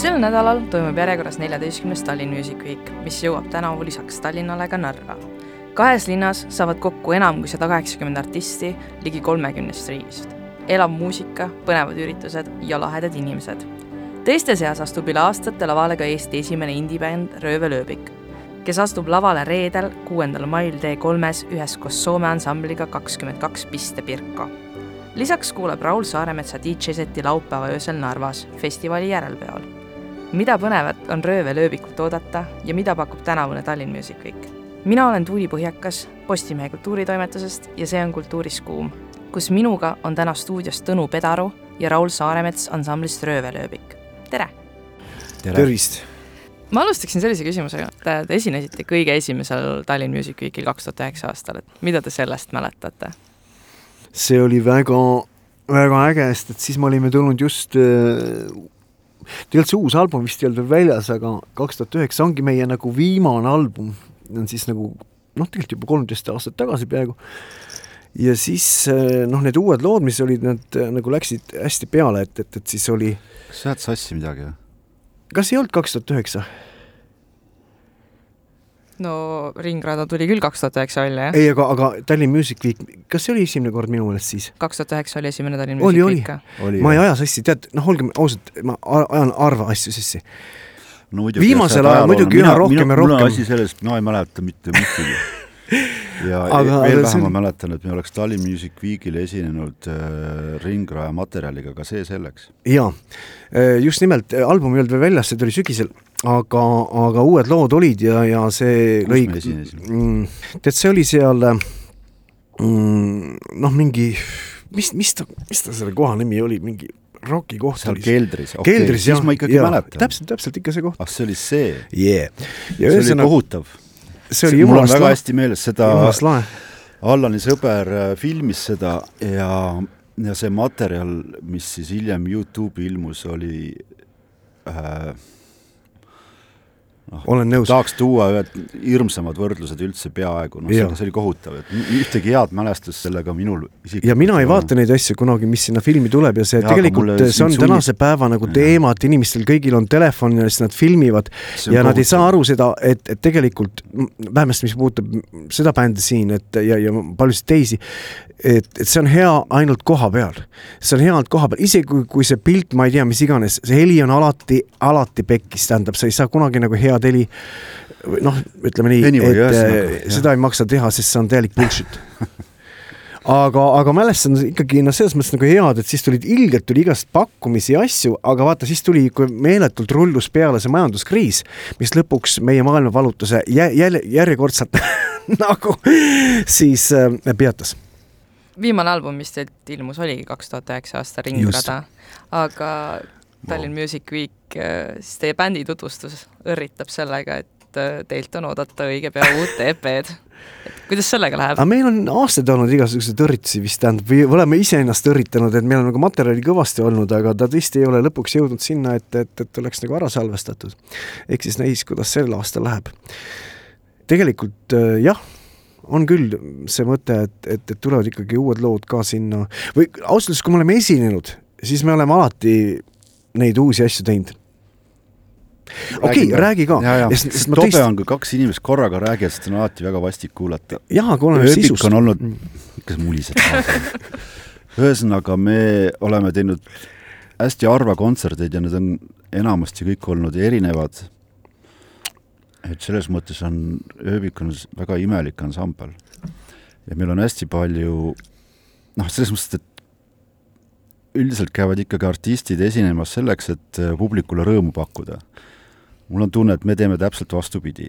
sel nädalal toimub järjekorras neljateistkümnes Tallinn Music Week, mis jõuab tänavu lisaks Tallinnale ka Narva. kahes linnas saavad kokku enam kui sada kaheksakümmend artisti ligi kolmekümnest riigist. elav muusika, põnevad üritused ja lahedad inimesed. teiste seas astub üle aastate lavale ka Eesti esimene indie-bänd Röövelööbik, kes astub lavale reedel, kuuendal mail T3-s üheskoos Soome ansambliga kakskümmend kaks Piste Pirko lisaks kuuleb Raul Saaremetsa DJ-seti laupäeva öösel Narvas festivali järelpeol. Mida põnevat on röövelööbikult oodata ja mida pakub tänavune Tallinn Music Week? mina olen Tuuli Põhjakas Postimehe kultuuritoimetusest ja see on Kultuuris kuum, kus minuga on täna stuudios Tõnu Pedaru ja Raul Saaremets ansamblist Röövelööbik. tere! tervist! ma alustaksin sellise küsimusega, te, te esinesite kõige esimesel Tallinn Music Weekil kaks tuhat üheksa aastal, et mida te sellest mäletate? see oli väga, väga äge, sest et siis me olime tulnud just äh, tegelikult see uus album vist ei olnud veel väljas, aga kaks tuhat üheksa ongi meie nagu viimane album, on siis nagu noh, tegelikult juba kolmteist aastat tagasi peaaegu. ja siis äh, noh, need uued lood, mis olid, need äh, nagu läksid hästi peale, et, et, et siis oli. kas sa ajad sassi midagi või? kas ei olnud kaks tuhat üheksa? No Ringrada tuli küll kaks tuhat üheksa välja, jah? ei, aga, aga Tallinn Music Week, kas see oli esimene kord minu meelest siis? kaks tuhat üheksa oli esimene Tallinn oli, Music Week oli. ma ei aja sassi, tead, noh, olgem ausad, ma ajan harva asju sassi. no muidugi. viimasel ajal muidugi üha rohkem ja rohkem. mul on asi selles, et mina ei mäleta mitte midagi ja aga, veel vähem ma mäletan, et me oleks Tallinn Music Weekil esinenud äh, ringraja materjaliga, aga see selleks. jaa, just nimelt, album ei olnud veel väljas, see tuli sügisel aga, aga uued lood olid ja, ja see lõi. Mm, tead, see oli seal mm, noh, mingi, mis, mis ta, mis ta selle koha nimi oli, mingi Rocki koht seal keldris okay., keldris jah, ma ikkagi ja, mäletan. täpselt, täpselt ikka see koht. ah, see oli see yeah.? see ühesõna, oli kohutav. See oli mul on väga hästi meeles seda, Allani sõber äh, filmis seda ja, ja see materjal, mis siis hiljem Youtube'i ilmus, oli äh, olen nõus. tahaks tuua ühed hirmsamad võrdlused üldse peaaegu, noh, see, see oli kohutav, et ühtegi head mälestust sellega minul isiklikult ja mina ei vaata neid asju kunagi, mis sinna filmi tuleb ja see ja, tegelikult, see on tänase päeva nagu teema, et inimestel kõigil on telefon ja siis nad filmivad ja nad ei saa aru seda, et, et tegelikult vähemasti, mis puudutab seda bändi siin, et ja, ja paljusid teisi, et, et see on hea ainult koha peal. see on hea ainult koha peal, isegi kui, kui see pilt, ma ei tea, mis iganes, see heli on alati, alati pekkis, tähendab, sa ei saa kunagi nagu head heli. noh, ütleme nii, et yes, nagu, seda ei maksa teha, sest see on täielik bullshit aga, aga mälestan ikkagi noh, selles mõttes nagu head, et siis tulid ilgelt tuli igast pakkumisi ja asju, aga vaata, siis tuli ikka meeletult rullus peale see majanduskriis, mis lõpuks meie maailma valutuse jä, jälle järjekordselt nagu siis äh, peatas viimane album, mis teilt ilmus, oligi kaks tuhat üheksa aasta Ringrada, aga Tallinn wow. Music Week, äh, siis teie bändi tutvustus õrritab sellega, et äh, teilt on oodata õige pea uut EP-d. et kuidas sellega läheb? meil on aastaid olnud igasuguseid õrritusi vist, tähendab, või oleme iseennast õrritanud, et meil on nagu materjali kõvasti olnud, aga ta tõesti ei ole lõpuks jõudnud sinna, et, et, et oleks nagu ära salvestatud. ehk siis näis, kuidas sel aastal läheb. tegelikult äh, jah on küll see mõte, et, et, et tulevad ikkagi uued lood ka sinna või ausalt öeldes, kui me oleme esinenud, siis me oleme alati neid uusi asju teinud okei okay,, räägi ka. tobe teist... on, kui kaks inimest korraga räägivad, sest on alati väga vastik kuulata. jah, aga oleme sisust. on olnud, ikka mulised ühesõnaga, me oleme teinud hästi harva kontserteid ja need on enamasti kõik olnud erinevad et selles mõttes on ööbik on väga imelik ansambel. ja meil on hästi palju noh, selles mõttes, et üldiselt käivad ikkagi artistid esinemas selleks, et äh, publikule rõõmu pakkuda. mul on tunne, et me teeme täpselt vastupidi.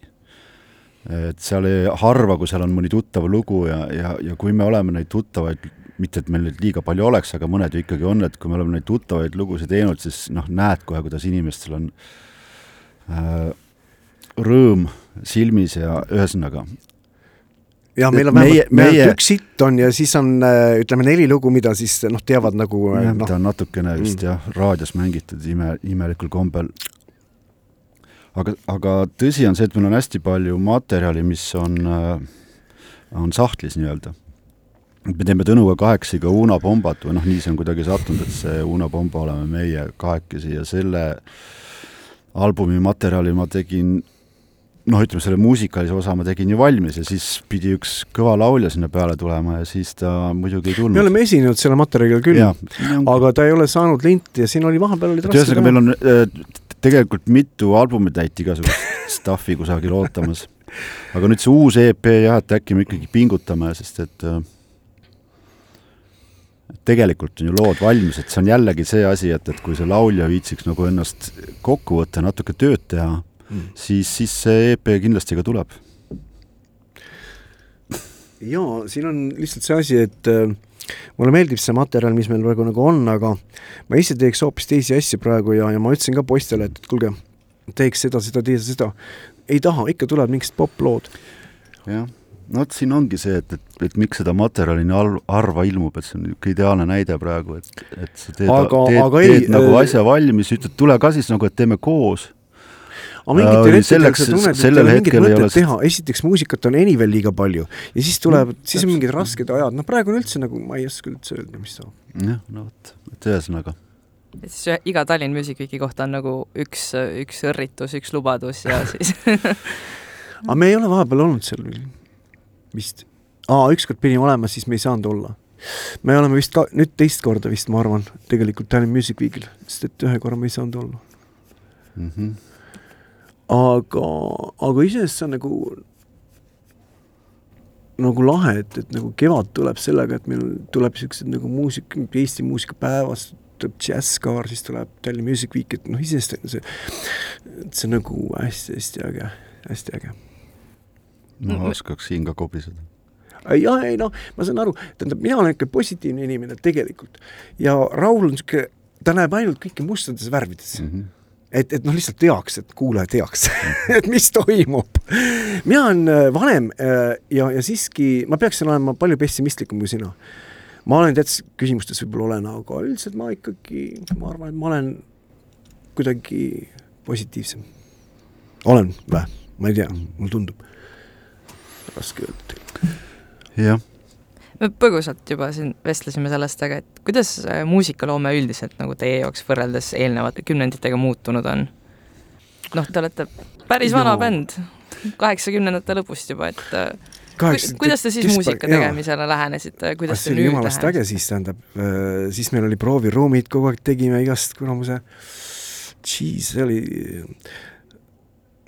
et seal ei, harva, kui seal on mõni tuttav lugu ja, ja, ja kui me oleme neid tuttavaid, mitte et meil neid liiga palju oleks, aga mõned ju ikkagi on, et kui me oleme neid tuttavaid lugusid teinud, siis noh, näed kohe, kuidas inimestel on äh, rõõm silmis ja ühesõnaga. ja meil on vähemalt meie... üks hitt on ja siis on äh, ütleme neli lugu, mida siis noh, teavad nagu äh, jah no., ta on natukene vist mm. jah, raadios mängitud ime, imelikul kombel. aga, aga tõsi on see, et meil on hästi palju materjali, mis on, äh, on sahtlis nii-öelda me teeme Tõnuga kahekesi ka Una Pombat või noh, nii see on kuidagi sattunud, et see Una Pomba oleme meie kahekesi ja selle äh, albumi materjali ma tegin noh, ütleme selle muusikalise osa ma tegin ju valmis ja siis pidi üks kõva laulja sinna peale tulema ja siis ta muidugi ei tulnud. me oleme esinenud selle materjaliga küll, aga ta ei ole saanud linti ja siin oli vahepeal raske ühesõnaga, meil on äh, tegelikult mitu albumitäit igasugust stuff'i kusagil ootamas. aga nüüd see uus EP jah, et äkki me ikkagi pingutame, sest et äh, tegelikult on ju lood valmis, et see on jällegi see asi, et, et kui see laulja viitsiks nagu ennast kokku võtta, natuke tööd teha mm., siis, siis see EP kindlasti ka tuleb. jaa, siin on lihtsalt see asi, et äh, mulle meeldib see materjal, mis meil praegu nagu on, aga ma ise teeks hoopis teisi asju praegu ja, ja ma ütlesin ka poistele, et, kuulge, teeks seda, seda, seda, seda. ei taha, ikka tulevad mingid poplood. jah, no vot siin ongi see, et, et, et miks seda materjali nii harva ilmub, et see on niisugune ideaalne näide praegu, et, et sa teed, teed, teed, teed ei, nagu äh, asja valmis, ütled, tule ka siis nagu, et teeme koos aga mingitel hetkedel sa tunned, et ei ole mingit mõtet teha, esiteks muusikat on anyway liiga palju ja siis tulevad no,, siis on mingid rasked ajad, noh praegu on üldse nagu, ma ei oska üldse öelda, mis saab. jah, no vot, et ühesõnaga et siis iga Tallinn Music Weeki kohta on nagu üks, üks õrritus, üks lubadus ja siis aga me ei ole vahepeal olnud seal vist. aa, ükskord pidime olema, siis me ei saanud olla. me oleme vist ka, nüüd teist korda vist, ma arvan, tegelikult Tallinn Music Weekil, sest et ühe korra me ei saanud olla mm. -hmm aga, aga iseenesest see on nagu nagu lahe, et, et nagu kevad tuleb sellega, et meil tuleb siuksed nagu muusika, Eesti muusikapäevast tuleb džässkaar, siis tuleb Tallinn Music Week, et noh, iseenesest on see, see on nagu hästi-hästi äge, hästi äge. no oskaks siin ka kobiseda jah, ei noh, ma saan aru, tähendab, mina olen ikka positiivne inimene tegelikult ja Raul on niisugune, ta näeb ainult kõike mustades värvides mm. -hmm et, et noh, lihtsalt teaks, et kuulaja teaks et mis toimub. mina olen äh, vanem äh, ja, ja siiski ma peaksin olema palju pessimistlikum kui sina. ma olen teatud küsimustes võib-olla olen, aga üldiselt ma ikkagi, ma arvan, et ma olen kuidagi positiivsem. olen või? ma ei tea, mulle tundub. raske öelda teile. jah me põgusalt juba siin vestlesime sellest, aga et kuidas muusikaloome üldiselt nagu teie jaoks võrreldes eelnevate kümnenditega muutunud on? noh, te olete päris vana no. bänd, kaheksakümnendate lõpust juba, et äh, Kaheksat, kuidas te siis kispar, muusika tegemisele lähenesite, kuidas te nüüd jumalast äge siis tähendab, äh, siis meil oli prooviruumid, kogu aeg tegime igast kuramuse, jeez, see oli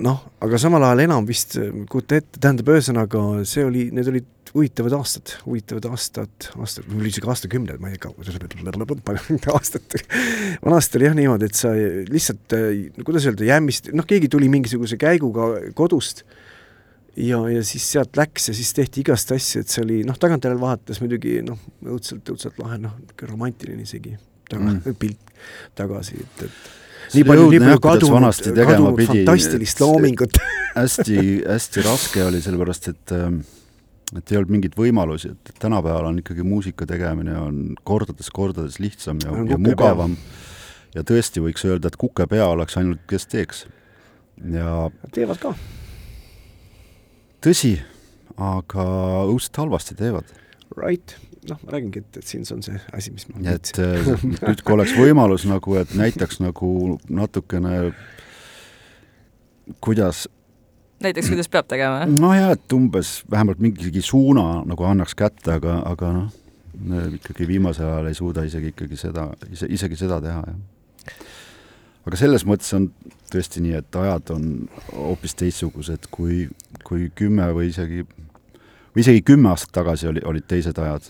noh, aga samal ajal enam vist, kujuta ette, tähendab, ühesõnaga see oli, need olid huvitavad aastad, huvitavad aastad, aastad, või isegi aastakümned, ma ei tea, aastat. vanasti oli jah niimoodi, et sa lihtsalt, kuidas öelda, jämmist, noh, keegi tuli mingisuguse käiguga kodust ja, ja siis sealt läks ja siis tehti igast asju, et see oli noh, tagantjärele vaadates muidugi noh, õudselt, õudselt lahe, noh, romantiline isegi taga mm. pilt tagasi, et, et nii palju, nii palju kadunud, kadunud fantastilist loomingut hästi, hästi raske oli, sellepärast et äh, et ei olnud mingeid võimalusi, et tänapäeval on ikkagi muusika tegemine on kordades-kordades lihtsam ja, ja mugavam. ja tõesti võiks öelda, et kukepea oleks ainult, kes teeks. ja teevad ka. tõsi, aga õudselt halvasti teevad. Right, noh, ma räägingi, et, et siin on see asi, mis ma et äh, nüüd, kui oleks võimalus nagu, et näitaks nagu natukene kuidas näiteks, kuidas peab tegema? nojah, et umbes vähemalt mingigi suuna nagu annaks kätte, aga, aga noh, ikkagi viimasel ajal ei suuda isegi ikkagi seda, ise, isegi seda teha, jah. aga selles mõttes on tõesti nii, et ajad on hoopis teistsugused kui, kui kümme või isegi, või isegi kümme aastat tagasi oli, olid teised ajad.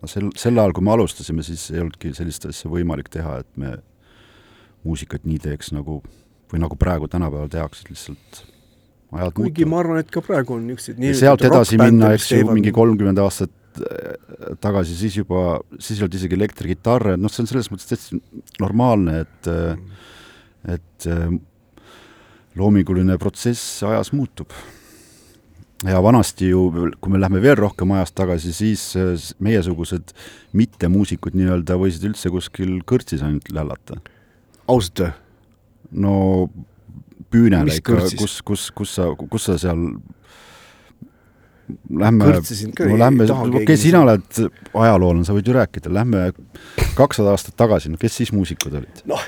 no sel, sel ajal, kui me alustasime, siis ei olnudki sellist asja võimalik teha, et me muusikat nii teeks nagu, või nagu praegu tänapäeval tehakse, lihtsalt ajad kuigi muutuvad. ma arvan, et ka praegu on niisuguseid sealt edasi minna, eks ju, mingi kolmkümmend aastat äh, tagasi, siis juba, siis ei olnud isegi elektrikitarre, noh, see on selles mõttes täitsa normaalne, et et äh, loominguline protsess ajas muutub. Ja vanasti ju, kui me läheme veel rohkem ajas tagasi, siis äh, meiesugused mittemuusikud nii-öelda võisid üldse kuskil kõrtsis ainult lällata. ausalt või? no püünele ikka, kus, kus, kus sa, kus sa seal Lähme, no lähme, okei okay,, sina oled ajaloolane, sa võid ju rääkida, lähme kakssada aastat tagasi, no kes siis muusikud olid? noh,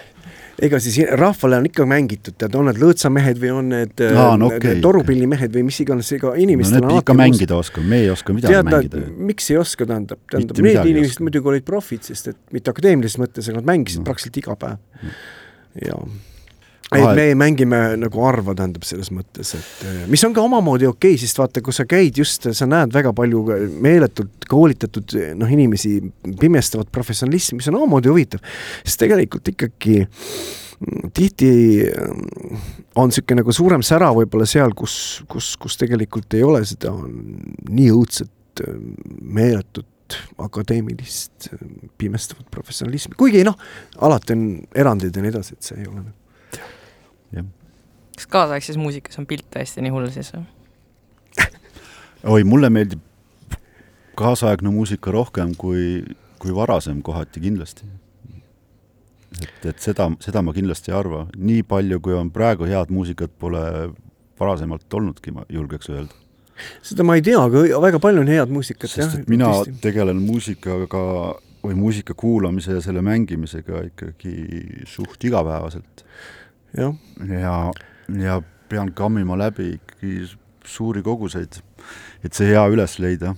ega siis rahvale on ikka mängitud, tead, on need lõõtsamehed või on need Aa, no okay, torupillimehed või mis iganes, ega inimestel no, on ikka mängida oskavad, me ei oska midagi tead, mängida. miks ei oska, tähendab, tähendab, need inimesed muidugi olid profid, sest et mitte akadeemilises mõttes, aga nad mängisid no. praktiliselt iga päev. jaa ei, me mängime nagu harva, tähendab selles mõttes, et eh, mis on ka omamoodi okei okay,, sest vaata, kui sa käid just, sa näed väga palju meeletult koolitatud noh, inimesi pimestavat professionalismi, mis on omamoodi huvitav, sest tegelikult ikkagi mm, tihti mm, on niisugune nagu suurem sära võib-olla seal, kus, kus, kus tegelikult ei ole seda nii õudset meeletut akadeemilist pimestavat professionalismi, kuigi noh, alati on erandeid ja nii edasi, et see ei ole nagu kas kaasaegses muusikas on pilt tõesti nii hull siis või? oi, mulle meeldib kaasaegne muusika rohkem kui, kui varasem kohati kindlasti. et, et seda, seda ma kindlasti ei arva, nii palju, kui on praegu head muusikat, pole varasemalt olnudki, ma julgeks öelda. seda ma ei tea, aga väga palju on head muusikat, jah. sest et mina tõesti. tegelen muusikaga või muusika kuulamise ja selle mängimisega ikkagi suht igapäevaselt. ja, ja ja pean kammima läbi ikkagi suuri koguseid, et see hea üles leida.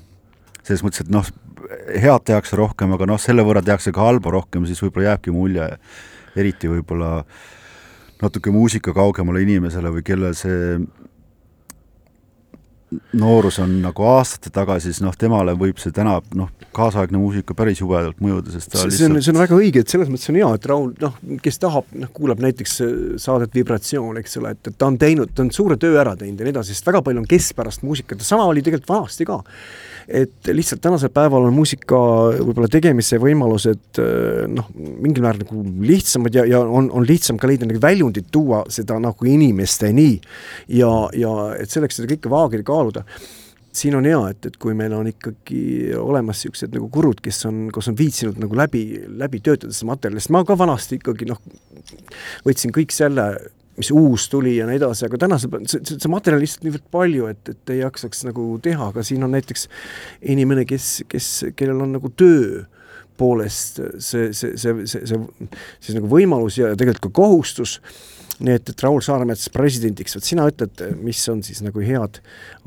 selles mõttes, et noh, head tehakse rohkem, aga noh, selle võrra tehakse ka halba rohkem, siis võib-olla jääbki mulje, eriti võib-olla natuke muusika kaugemale inimesele või kellel see noorus on nagu aastate taga, siis noh, temale võib see täna noh, kaasaegne muusika päris jubedalt mõjuda, sest ta see, lihtsalt... see on, see on väga õige, et selles mõttes on hea, et Raul noh, kes tahab, noh, kuulab näiteks äh, saadet Vibratsioon, eks ole, et, et ta on teinud, ta on suure töö ära teinud ja nii edasi, sest väga palju on keskpärast muusikat ja sama oli tegelikult vanasti ka et lihtsalt tänasel päeval on muusika võib-olla tegemise võimalused äh, noh, mingil määral nagu lihtsamad ja, ja on, on lihtsam ka leida nagu väljundit tuua seda nagu inimesteni. ja, ja et selleks seda kõike vaagida, kaaluda. Siin on hea, et, et kui meil on ikkagi olemas niisugused nagu gurud, kes on, kes on viitsinud nagu läbi, läbi töötada seda materjali, sest ma ka vanasti ikkagi noh, võtsin kõik selle mis uus tuli ja nii edasi, aga tänasel see, see, see materjal lihtsalt niivõrd palju, et, et ei jaksaks nagu teha, aga siin on näiteks inimene, kes, kes, kellel on nagu töö poolest see, see, see, see, see siis nagu võimalus ja tegelikult ka kohustus, nii et, et Raul Saaremets presidendiks, vot sina ütled, mis on siis nagu head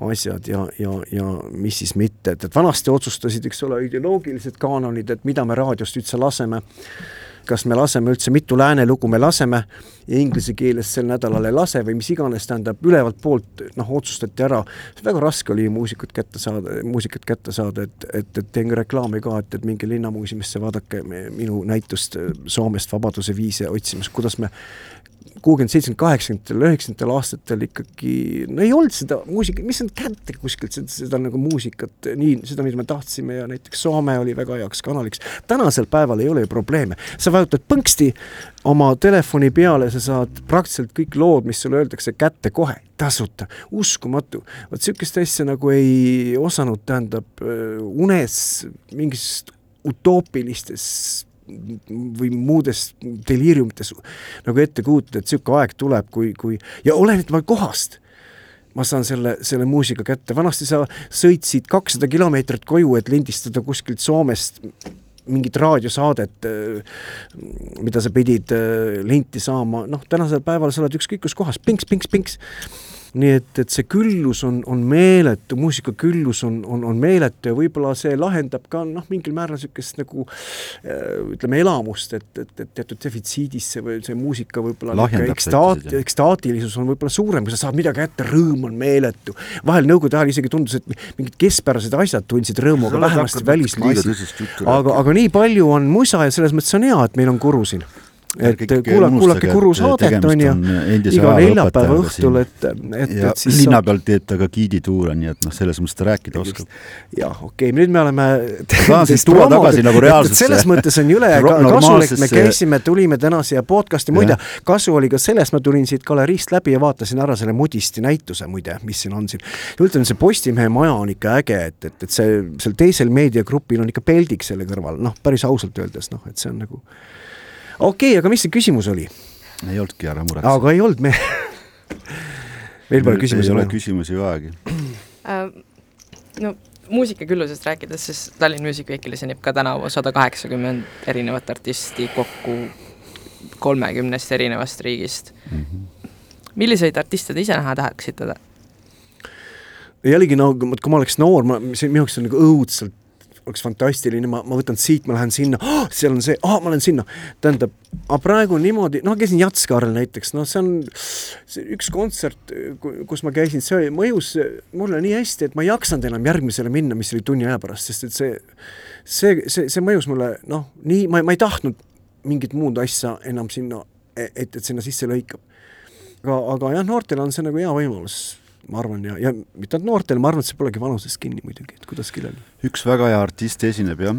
asjad ja, ja, ja mis siis mitte, et, et vanasti otsustasid, eks ole, ideoloogilised kaanonid, et mida me raadiost üldse laseme kas me laseme üldse, mitu lääne lugu me laseme ja inglise keeles sel nädalal ei lase või mis iganes, tähendab ülevalt poolt noh, otsustati ära, väga raske oli muusikut kätte saada, muusikat kätte saada, et, et, et teen ka reklaami ka, et, et minge Linnamuuseumisse, vaadake minu näitust Soomest Vabaduse viise otsimas, kuidas me kuuekümnend, seitsekümmend, kaheksakümnendatel, üheksakümnendatel aastatel ikkagi no ei olnud seda muusikat, mis on kätte kuskilt seda, seda nagu muusikat, nii, seda, mida me tahtsime ja näiteks Soome oli väga heaks kanaliks. tänasel päeval ei ole ju probleeme, sa vajutad põnksti oma telefoni peale, sa saad praktiliselt kõik lood, mis sulle öeldakse kätte kohe, tasuta, uskumatu. vot niisugust asja nagu ei osanud, tähendab, unes mingist utoopilistes või muudes deliiriumites nagu ette kujutada, et niisugune aeg tuleb, kui, kui ja oleneb kohast. Ma saan selle, selle muusika kätte, vanasti sa sõitsid kakssada kilomeetrit koju, et lindistada kuskilt Soomest mingit raadiosaadet, mida sa pidid linti saama, noh, tänasel päeval sa oled ükskõik kus kohas, pinks, pinks, pinks nii et, et see küllus on, on meeletu, muusika küllus on, on, on meeletu ja võib-olla see lahendab ka noh, mingil määral niisugust nagu äh, ütleme, elamust, et, et, et teatud defitsiidis see või see muusika võib-olla ekstaat-, ekstaatilisus on võib-olla suurem, kui sa saad midagi kätte, rõõm on meeletu. vahel nõukogude ajal isegi tundus, et mingid keskpärased asjad tundsid rõõmu, aga vähemasti välismaa asi. aga, aga nii palju on musa ja selles mõttes on hea, et meil on Kuru siin et kuula, kuulake Kuru saadet, on ju, iga neljapäeva õhtul, et, et, et siis linna peal teeb ta ka giidituure, nii et noh, selles mõttes ta rääkida oskab. jah, okei okay,, nüüd me oleme tuua tagasi nagu reaalsesse selles mõttes on jõle kasulik, me käisime, tulime täna siia podcast'i, muide, kasu oli ka sellest, ma tulin siit galeriist läbi ja vaatasin ära selle Mudisti näituse muide, mis siin on siin. ütlen, see Postimehe maja on ikka äge, et, et, et see, seal teisel meediagrupil on ikka peldik selle kõrval, noh, päris ausalt öeldes, noh, et see on nagu okei okay,, aga mis see küsimus oli? ei olnudki, ära muretse. aga ei olnud me meil pole küsimusi ei ole küsimusi vajagi uh,. no muusikaküllusest rääkides, siis Tallinn Music Weekil esineb ka tänavu sada kaheksakümmend erinevat artisti kokku kolmekümnest erinevast riigist mm. -hmm. milliseid artiste te ise näha tahaksite? jällegi no kui ma oleks noor, ma, see minu jaoks on nagu õudselt oleks fantastiline, ma, ma võtan siit, ma lähen sinna oh,, seal on see, oh,, ma lähen sinna. tähendab, aga praegu on niimoodi, noh, käisin Jatskaarel näiteks, noh, see on see üks kontsert, kus ma käisin, see mõjus mulle nii hästi, et ma ei jaksanud enam järgmisele minna, mis oli tunni aja pärast, sest et see, see, see, see mõjus mulle noh, nii, ma, ma ei tahtnud mingit muud asja enam sinna, et, et sinna sisse lõikab. aga, aga jah, noortele on see nagu hea võimalus ma arvan, ja, ja mitte ainult noortele, ma arvan, et see polegi vanusest kinni muidugi, et kuidas kellelgi. üks väga hea artist esineb jah,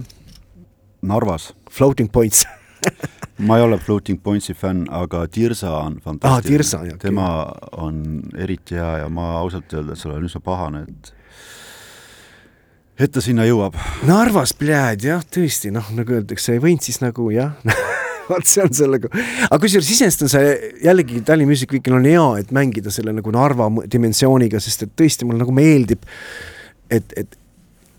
Narvas. Floating Points ma ei ole Floating Pointsi fänn, aga Tirsa on fantastiline ah,. tema on eriti hea ja ma ausalt öeldes olen üsna pahane, et et ta sinna jõuab. Narvas, pljääd, jah, tõesti, noh, nagu öeldakse, ei võinud siis nagu jah vot see on sellega, aga kusjuures iseenesest on see jällegi Tallinna Music Weekil on hea, et mängida selle nagu Narva dimensiooniga, sest et tõesti mulle nagu meeldib, et, et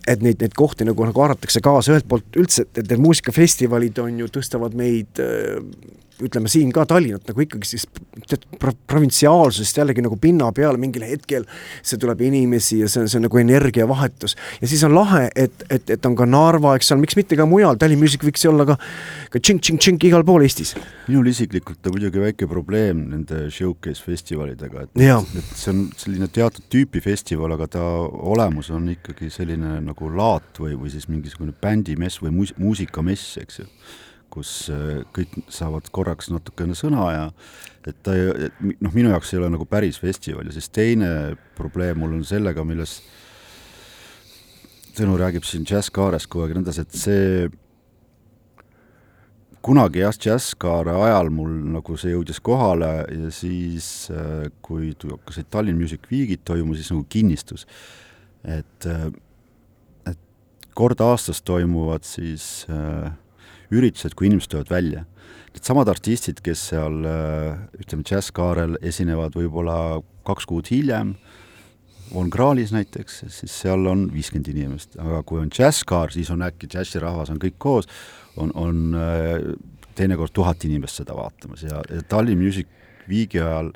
et neid, neid kohti nagu, nagu haaratakse kaasa, ühelt poolt üldse, et need muusikafestivalid on ju, tõstavad meid äh, ütleme siin ka Tallinnat nagu ikkagi siis pro provintsiaalsusest jällegi nagu pinna peale mingil hetkel see tuleb inimesi ja see on, see on nagu energiavahetus. ja siis on lahe, et, et, et on ka Narva, eks ole, miks mitte ka mujal, Tallinn Music võiks olla ka, ka tšink-tšink-tšink igal pool Eestis. minul isiklikult on muidugi väike probleem nende showcase festivalidega, et, et see on selline teatud tüüpi festival, aga ta olemus on ikkagi selline nagu laat või, või siis mingisugune bändimess või muus muusikamess, eks ju kus äh, kõik saavad korraks natukene sõna ja et ta, noh, minu jaoks ei ole nagu päris festival ja siis teine probleem mul on sellega, milles Tõnu räägib siin džässkaarest kogu aeg ja nõnda, et see kunagi jah, džässkaare ajal mul nagu see jõudis kohale ja siis, äh, kui hakkasid Tallinn Music Weekid toimuma, siis nagu kinnistus, et, äh, et kord aastas toimuvad siis äh, üritused, kui inimesed tulevad välja. Needsamad artistid, kes seal ütleme, džässkaarel esinevad võib-olla kaks kuud hiljem, Von Krahlis näiteks, siis seal on viiskümmend inimest, aga kui on džässkaar, siis on äkki džässirahvas on kõik koos, on, on teinekord tuhat inimest seda vaatamas ja, ja Tallinn Music Weeki ajal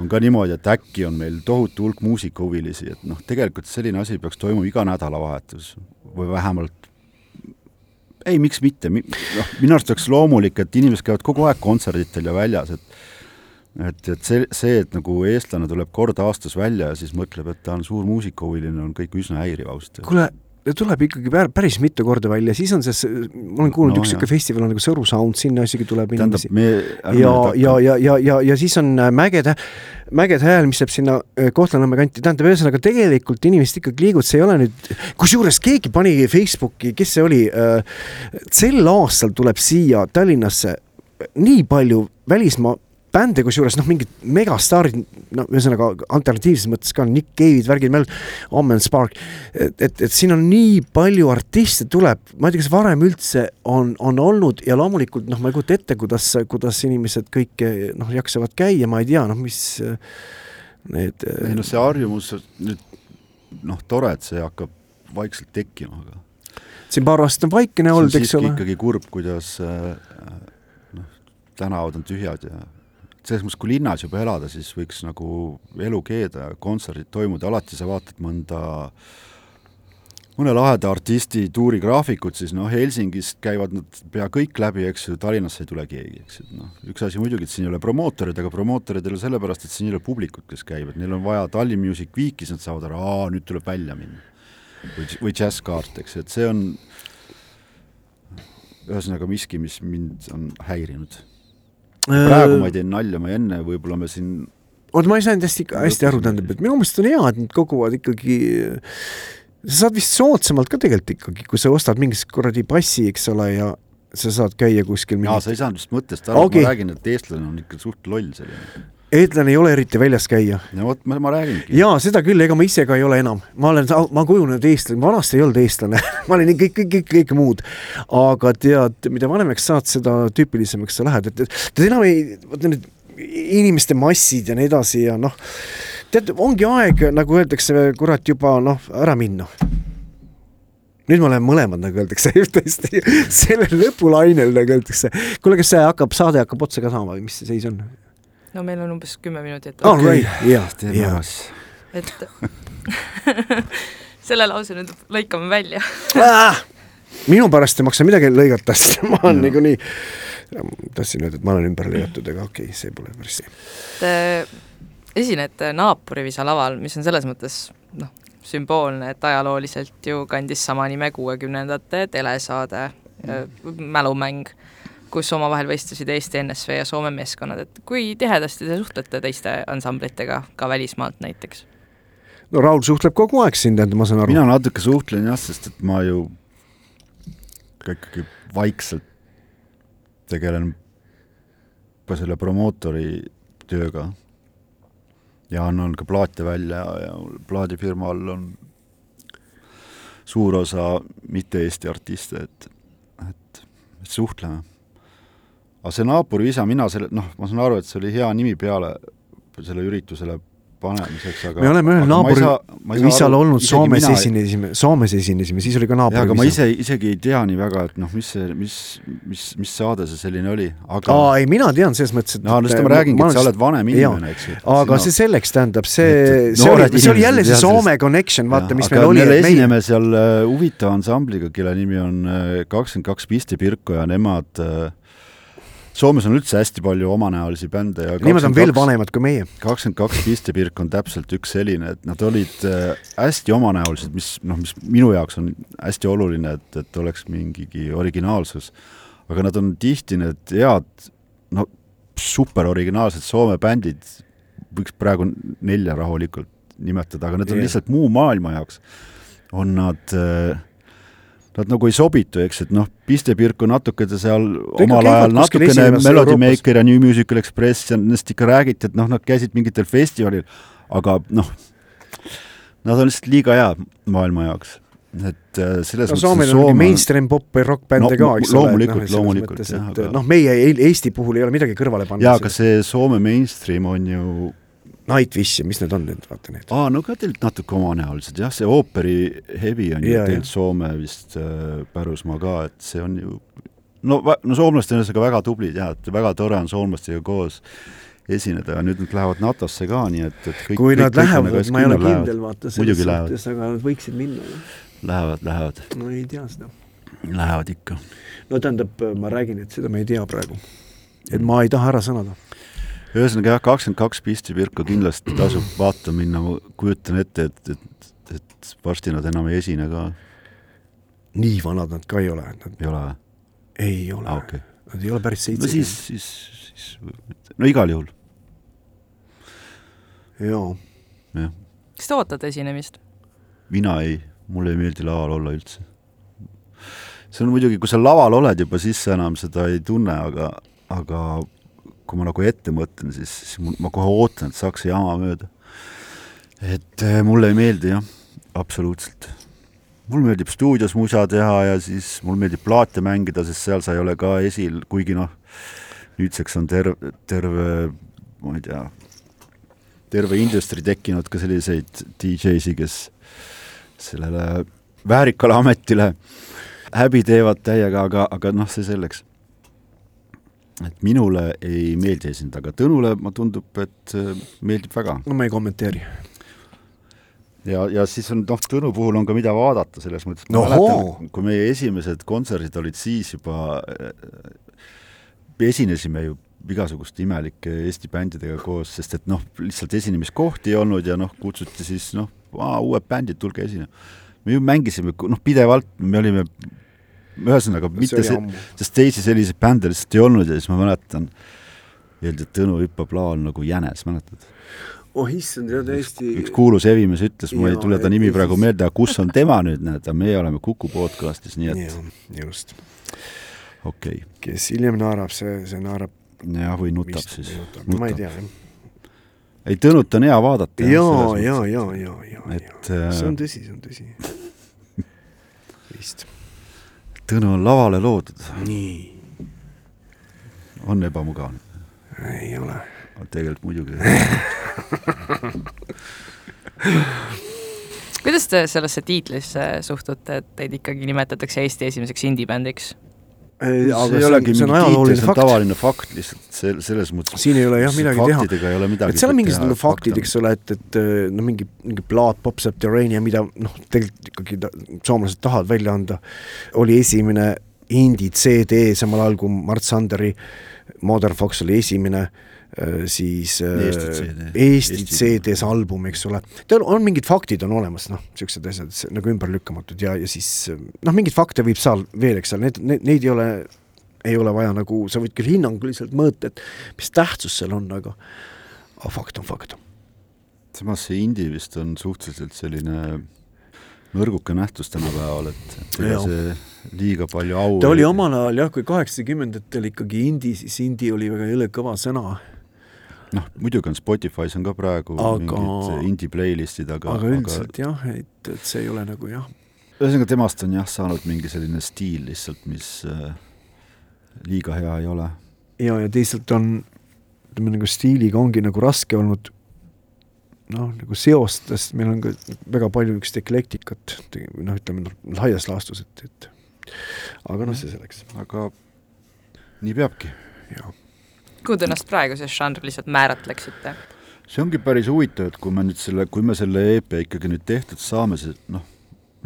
on ka niimoodi, et äkki on meil tohutu hulk muusikahuvilisi, et noh, tegelikult selline asi peaks toimuma iga nädalavahetus või vähemalt ei, miks mitte, noh, minu arust oleks loomulik, et inimesed käivad kogu aeg kontserditel ja väljas, et et, et see, see, et nagu eestlane tuleb kord aastas välja ja siis mõtleb, et ta on suur muusikahuviline, on kõik üsna häiriv ausalt öeldes. kuule, tuleb ikkagi päris mitu korda välja, siis on see, ma olen kuulnud no,, üks niisugune festival on nagu Sõru Sound, sinna isegi tuleb inimesi. ja, ja, ja, ja, ja, ja siis on äh, Mägede, Mägede hääl, mis jääb sinna äh, Kohtla-Nõmme kanti, tähendab, ühesõnaga tegelikult inimesed ikkagi liiguvad, see ei ole nüüd, kusjuures keegi pani Facebooki, kes see oli, äh, sel aastal tuleb siia Tallinnasse nii palju välismaa bände, kusjuures noh, mingid megastaarid, no ühesõnaga alternatiivses mõttes ka Nick Cave'id, värgid, Amen Spark, et, et, et siin on nii palju artiste tuleb, ma ei tea, kas varem üldse on, on olnud ja loomulikult noh, ma ei kujuta ette, kuidas, kuidas inimesed kõike noh, jaksavad käia, ma ei tea, noh, mis need ei noh, see harjumus nüüd noh, tore, et see hakkab vaikselt tekkima, aga siin paar aastat on vaikene olnud, eks ole. ikkagi kurb, kuidas äh, noh, tänavad on tühjad ja selles mõttes, kui linnas juba elada, siis võiks nagu elu keeda kontserdid toimuda, alati sa vaatad mõnda mõne laheda artisti tuurigraafikut, siis noh, Helsingist käivad nad pea kõik läbi, eks ju, Tallinnasse ei tule keegi, eks ju, noh, üks asi muidugi, et siin ei ole promootorid, aga promootorid ei ole sellepärast, et siin ei ole publikut, kes käivad, neil on vaja Tallinn Music Weeki, siis nad saavad aru, aa, nüüd tuleb välja minna. või, või džässkaart, eks et see on ühesõnaga miski, mis mind on häirinud praegu ma ei tee nalja, ma enne võib-olla me siin oota, ma ei saanud hästi, hästi aru, tähendab, et minu meelest on hea, et nad koguvad ikkagi sa saad vist soodsamalt ka tegelikult ikkagi, kui sa ostad mingit kuradi passi, eks ole, ja sa saad käia kuskil mingit... jaa, sa ei saanud vist mõttest aru okay., ma räägin, et eestlane on ikka suht loll selline eestlane ei ole eriti väljas käia. no vot, ma, ma räägingi. jaa, seda küll, ega ma ise ka ei ole enam. ma olen, ma kujunenud eestlane, vanasti ei olnud eestlane ma olin kõik, kõik, kõik, kõik muud. aga tead, mida vanemaks saad, seda tüüpilisemaks sa lähed, et, et enam ei, vot need inimeste massid ja nii edasi ja noh, tead, ongi aeg, nagu öeldakse, kurat juba noh, ära minna nüüd me oleme mõlemad, nagu öeldakse, tõesti sellel lõpulainel, nagu öeldakse. kuule, kas see hakkab, saade hakkab otsa ka saama või mis see seis on? No meil on umbes kümme minutit. okei, jah, jah. et selle lause nüüd lõikame välja minu pärast ei maksa midagi lõigata, sest ma olen niikuinii, tahtsin öelda, et ma olen ümber lõigatud, aga okei okay,, see pole päris see. Te esinete Naaprivisa laval, mis on selles mõttes noh, sümboolne, et ajalooliselt ju kandis sama nime kuuekümnendate telesaade mm. Mälumäng, kus omavahel võistlesid Eesti NSV ja Soome meeskonnad, et kui tihedasti te suhtlete teiste ansamblitega, ka välismaalt näiteks? no Raul suhtleb kogu aeg siin, tähendab, ma saan aru. mina natuke suhtlen jah, sest et ma ju ka ikkagi vaikselt tegelen ka selle promootori tööga ja annan ka plaate välja ja plaadifirmal on suur osa mitte-Eesti artiste, et, et, et suhtleme. Aga see naabrivisa, mina selle, noh, ma saan aru, et see oli hea nimi peale selle üritusele panemiseks, aga me oleme ühel naabril visal olnud Soomes mina... esinesime, Soomes esinesime, siis oli ka naabril aga ma ise isegi ei tea nii väga, et noh, mis see, mis, mis, mis saade see selline oli, aga aa, ei mina tean selles mõttes, et no just ma räägingi, et sa oled vanem inimene, eks ju. aga sina... see selleks, tähendab, see, see oli, see oli jälle see Soome connection, vaata, mis meil oli. me esineme seal äh, huvitava ansambliga, kelle nimi on äh, kakskümmend kaks Pisti Pirko ja nemad äh, Soomes on üldse hästi palju omanäolisi bände ja Nemad on veel vanemad kui meie. kakskümmend kaks pistepirk on täpselt üks selline, et nad olid äh, hästi omanäolised, mis noh, mis minu jaoks on hästi oluline, et, et oleks mingigi originaalsus. aga nad on tihti need head, no super originaalsed Soome bändid, võiks praegu nelja rahulikult nimetada, aga need on yeah. lihtsalt muu maailma jaoks, on nad äh, nad nagu ei sobitu, eks, et noh, Pistepirk on natukene seal Tega omal ajal natukene Melody Maker ja New Musical Express ja nendest ikka räägiti, et noh, nad käisid mingitel festivalil, aga noh, nad on lihtsalt liiga head maailma jaoks et äh, selles no, mõttes Soomel on Soome... mainstream pop ja rokkbände no, ka, eks ole. loomulikult no,, loomulikult. Aga... noh, meie Eesti puhul ei ole midagi kõrvale panna. jaa, aga see Soome mainstream on ju Nightwish ja mis need on nüüd, vaata need. aa, no ka tegelikult natuke omanäolised jah, see ooperi hevi on ju tegelikult Soome vist äh, pärusmaa ka, et see on ju no, no soomlased on ühesõnaga väga tublid jah, et väga tore on soomlastega koos esineda ja nüüd nad lähevad NATO-sse ka, nii et, et kõik kui kõik, nad kõik lähevad, nagu ma ei ole kindel, vaata, selles suhtes, aga nad võiksid minna. Lähevad, lähevad. no ei tea seda. Lähevad ikka. no tähendab, ma räägin, et seda me ei tea praegu. et ma ei taha ära sõnada ühesõnaga jah, kakskümmend kaks pisti Pirko kindlasti tasub vaatama minna, ma kujutan ette, et, et, et varsti nad enam ei esine ka. nii vanad nad ka ei ole, ei ole või? ei ole ah,, okay. nad ei ole päris seitsekümmend. no siis, siis, siis, no igal juhul. jaa. kas te ootate esinemist? mina ei, mulle ei meeldi laval olla üldse. see on muidugi, kui sa laval oled juba, siis sa enam seda ei tunne, aga, aga kui ma nagu ette mõtlen, siis, siis ma kohe ootan, et saaks jama mööda. et äh, mulle ei meeldi jah, absoluutselt. mulle meeldib stuudios musa teha ja siis mulle meeldib plaate mängida, sest seal sa ei ole ka esil, kuigi noh, nüüdseks on terve, terve, ma ei tea, terve industry tekkinud ka selliseid DJ-si, kes sellele väärikale ametile häbi teevad täiega, aga, aga noh, see selleks et minule ei meeldi esindada, aga Tõnule ma tundub, et äh, meeldib väga. no ma ei kommenteeri. ja, ja siis on noh, Tõnu puhul on ka mida vaadata selles mõttes, mäletan, kui meie esimesed kontserdid olid siis juba, äh, esinesime ju igasuguste imelike Eesti bändidega koos, sest et noh, lihtsalt esinemiskohti ei olnud ja noh, kutsuti siis noh, uued bändid, tulge esinema. me ju mängisime noh, pidevalt, me olime ühesõnaga mitte see, sest teisi selliseid bände lihtsalt ei olnud ja siis ma mäletan, öeldi, et Tõnu hüppab laval nagu jänes, mäletad? oh issand, ja täiesti üks kuulus hevimees ütles, mul ei tule ta nimi praegu meelde, aga kus on tema nüüd, näed, meie oleme Kuku podcastis, nii et just. okei okay.. kes hiljem naerab, see, see naerab jah, või nutab Vist, siis. Ma ei tea, jah. ei, Tõnut on hea vaadata. ja, ja, ja, ja, ja, ja, see on tõsi, see on tõsi vist Tõnu on lavale loodud. nii. on ebamugav? ei ole. tegelikult muidugi kuidas te sellesse tiitlisse suhtute, et teid ikkagi nimetatakse Eesti esimeseks indie-bändiks? See ei olegi mingi tiitel, see on tavaline fakt lihtsalt sel-, selles mõttes. siin ei ole jah midagi teha. ei ole midagi et seal on mingisugused faktid, eks ole, et, et no mingi, mingi plaat Pop Subterranean, mida noh, tegelikult ikkagi ta, soomlased tahavad välja anda, oli esimene indie CD samal ajal kui Mart Sanderi Modern Fox oli esimene Äh, siis äh, Eesti CD-s album, eks ole, tal on mingid faktid on olemas, noh, niisugused asjad nagu ümberlükkamatud ja, ja siis noh, mingeid fakte võib seal veel, eks ole, need, need, neid ei ole, ei ole vaja nagu, sa võid küll hinnanguliselt mõõta, et mis tähtsus seal on, aga aga fakt on fakt. samas see indie vist on suhteliselt selline nõrguke nähtus tänapäeval, et ega see liiga palju au ta oli omal ajal jah, kui kaheksakümnendatel ikkagi indie, siis indie oli väga jõle kõva sõna noh, muidugi on Spotify's on ka praegu aga... mingid indie playlist'id, aga aga üldiselt aga... jah, et, et see ei ole nagu jah. ühesõnaga, temast on jah saanud mingi selline stiil lihtsalt, mis äh, liiga hea ei ole. ja, ja teisalt on, ütleme nagu stiiliga ongi nagu raske olnud noh, nagu seost, sest meil on ka väga palju niisugust eklektikat, noh, ütleme noh, laias laastus, et, et aga noh, see selleks. aga nii peabki. jah kuhu te ennast praeguses žanriliselt määratleksite? see ongi päris huvitav, et kui me nüüd selle, kui me selle EP ikkagi nüüd tehtud saame, see noh,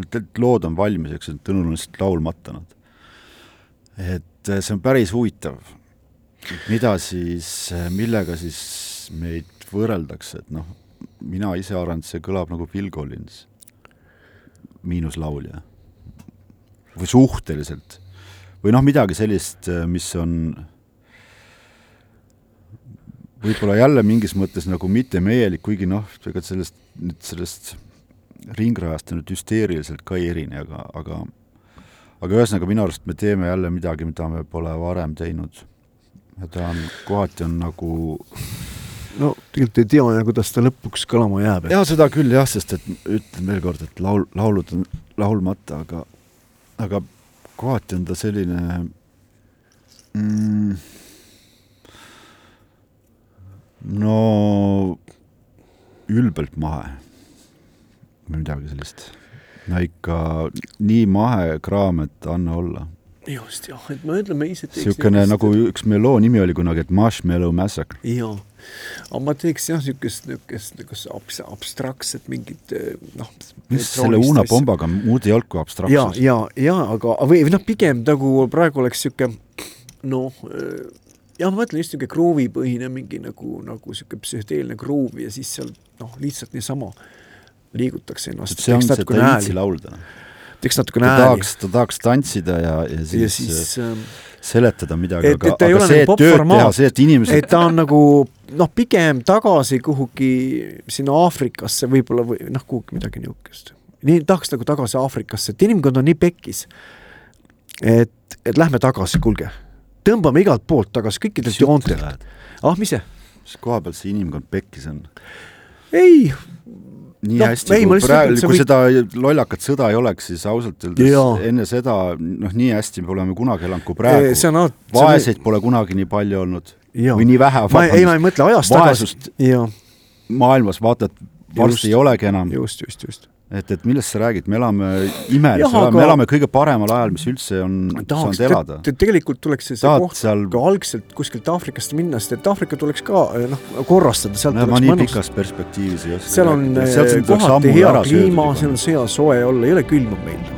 need lood on valmis, eks, Tõnul on lihtsalt laulmata nad. et eh, see on päris huvitav, mida siis, eh, millega siis meid võrreldakse, et noh, mina ise arvan, et see kõlab nagu Phil Collins, miinus laulja. või suhteliselt. või noh, midagi sellist, eh, mis on võib-olla jälle mingis mõttes nagu mittemeielik, kuigi noh, ega sellest, nüüd sellest ringrajast nüüd hüsteeriliselt ka ei erine, aga, aga aga ühesõnaga, minu arust me teeme jälle midagi, mida me pole varem teinud. ja ta on, kohati on nagu no tegelikult ei tea, kuidas ta lõpuks kõlama jääb. jaa, seda küll jah, sest et ütlen veel kord, et laul, laulud on laulmata, aga aga kohati on ta selline mm, no ülbelt mahe või midagi sellist. no ikka nii mahe kraam, et anna olla. just jah, et me ütleme ise niisugune nagu üks meie loo nimi oli kunagi, et Marshmallow Massacre. jaa, aga ma teeks jah, niisugust, niisugust nagu abs-, abstraktset mingit noh. mis selle Uuna Pombaga muud ei olnud kui abstraktsus? ja, ja, ja aga, või noh, pigem nagu praegu oleks niisugune noh, jah, ma mõtlen just niisugune kruuvipõhine mingi nagu, nagu niisugune psühhedeelne kruuv ja siis seal noh, lihtsalt niisama liigutakse ennast. see on see, ta viitsi laulda. teeks natukene hääli. tahaks, ta tahaks tantsida ja, ja siis, ja siis äh, seletada midagi, aga, aga see, et nagu tööd teha, see, et inimesed et ta on nagu noh, pigem tagasi kuhugi sinna Aafrikasse võib-olla või noh, kuhugi midagi niisugust. nii, tahaks nagu tagasi Aafrikasse, et inimkond on nii pekkis, et, et lähme tagasi, kuulge tõmbame igalt poolt tagasi, kõikidelt joontelt. ah, mis see? mis koha peal see inimkond pekkis on? ei. nii no, hästi, kui praegu, kui või... seda lollakat sõda ei oleks, siis ausalt öeldes ja. enne seda, noh, nii hästi me poleme kunagi elanud kui praegu. vaeseid on... pole kunagi nii palju olnud. või nii vähe. ei, ma ei mõtle ajast tagasi. maailmas vaata, et varsti ei olegi enam. just, just, just et, et millest sa räägid, me elame imelises ajal, me elame kõige paremal ajal, mis üldse on tahaks, saanud elada te,. tegelikult tuleks see, see koht seal... ka algselt kuskilt Aafrikast minna, sest et Aafrika tuleks ka noh, korrastada, sealt no, tuleks mõnus. pikas perspektiivis ei oska. seal on eh, kohati hea kliima, seal on hea soe olla, ei ole külma meil.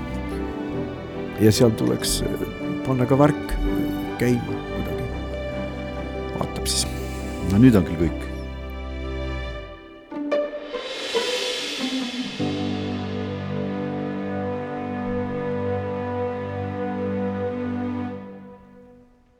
ja seal tuleks eh, panna ka värk käima kuidagi. vaatab siis. no nüüd on küll kõik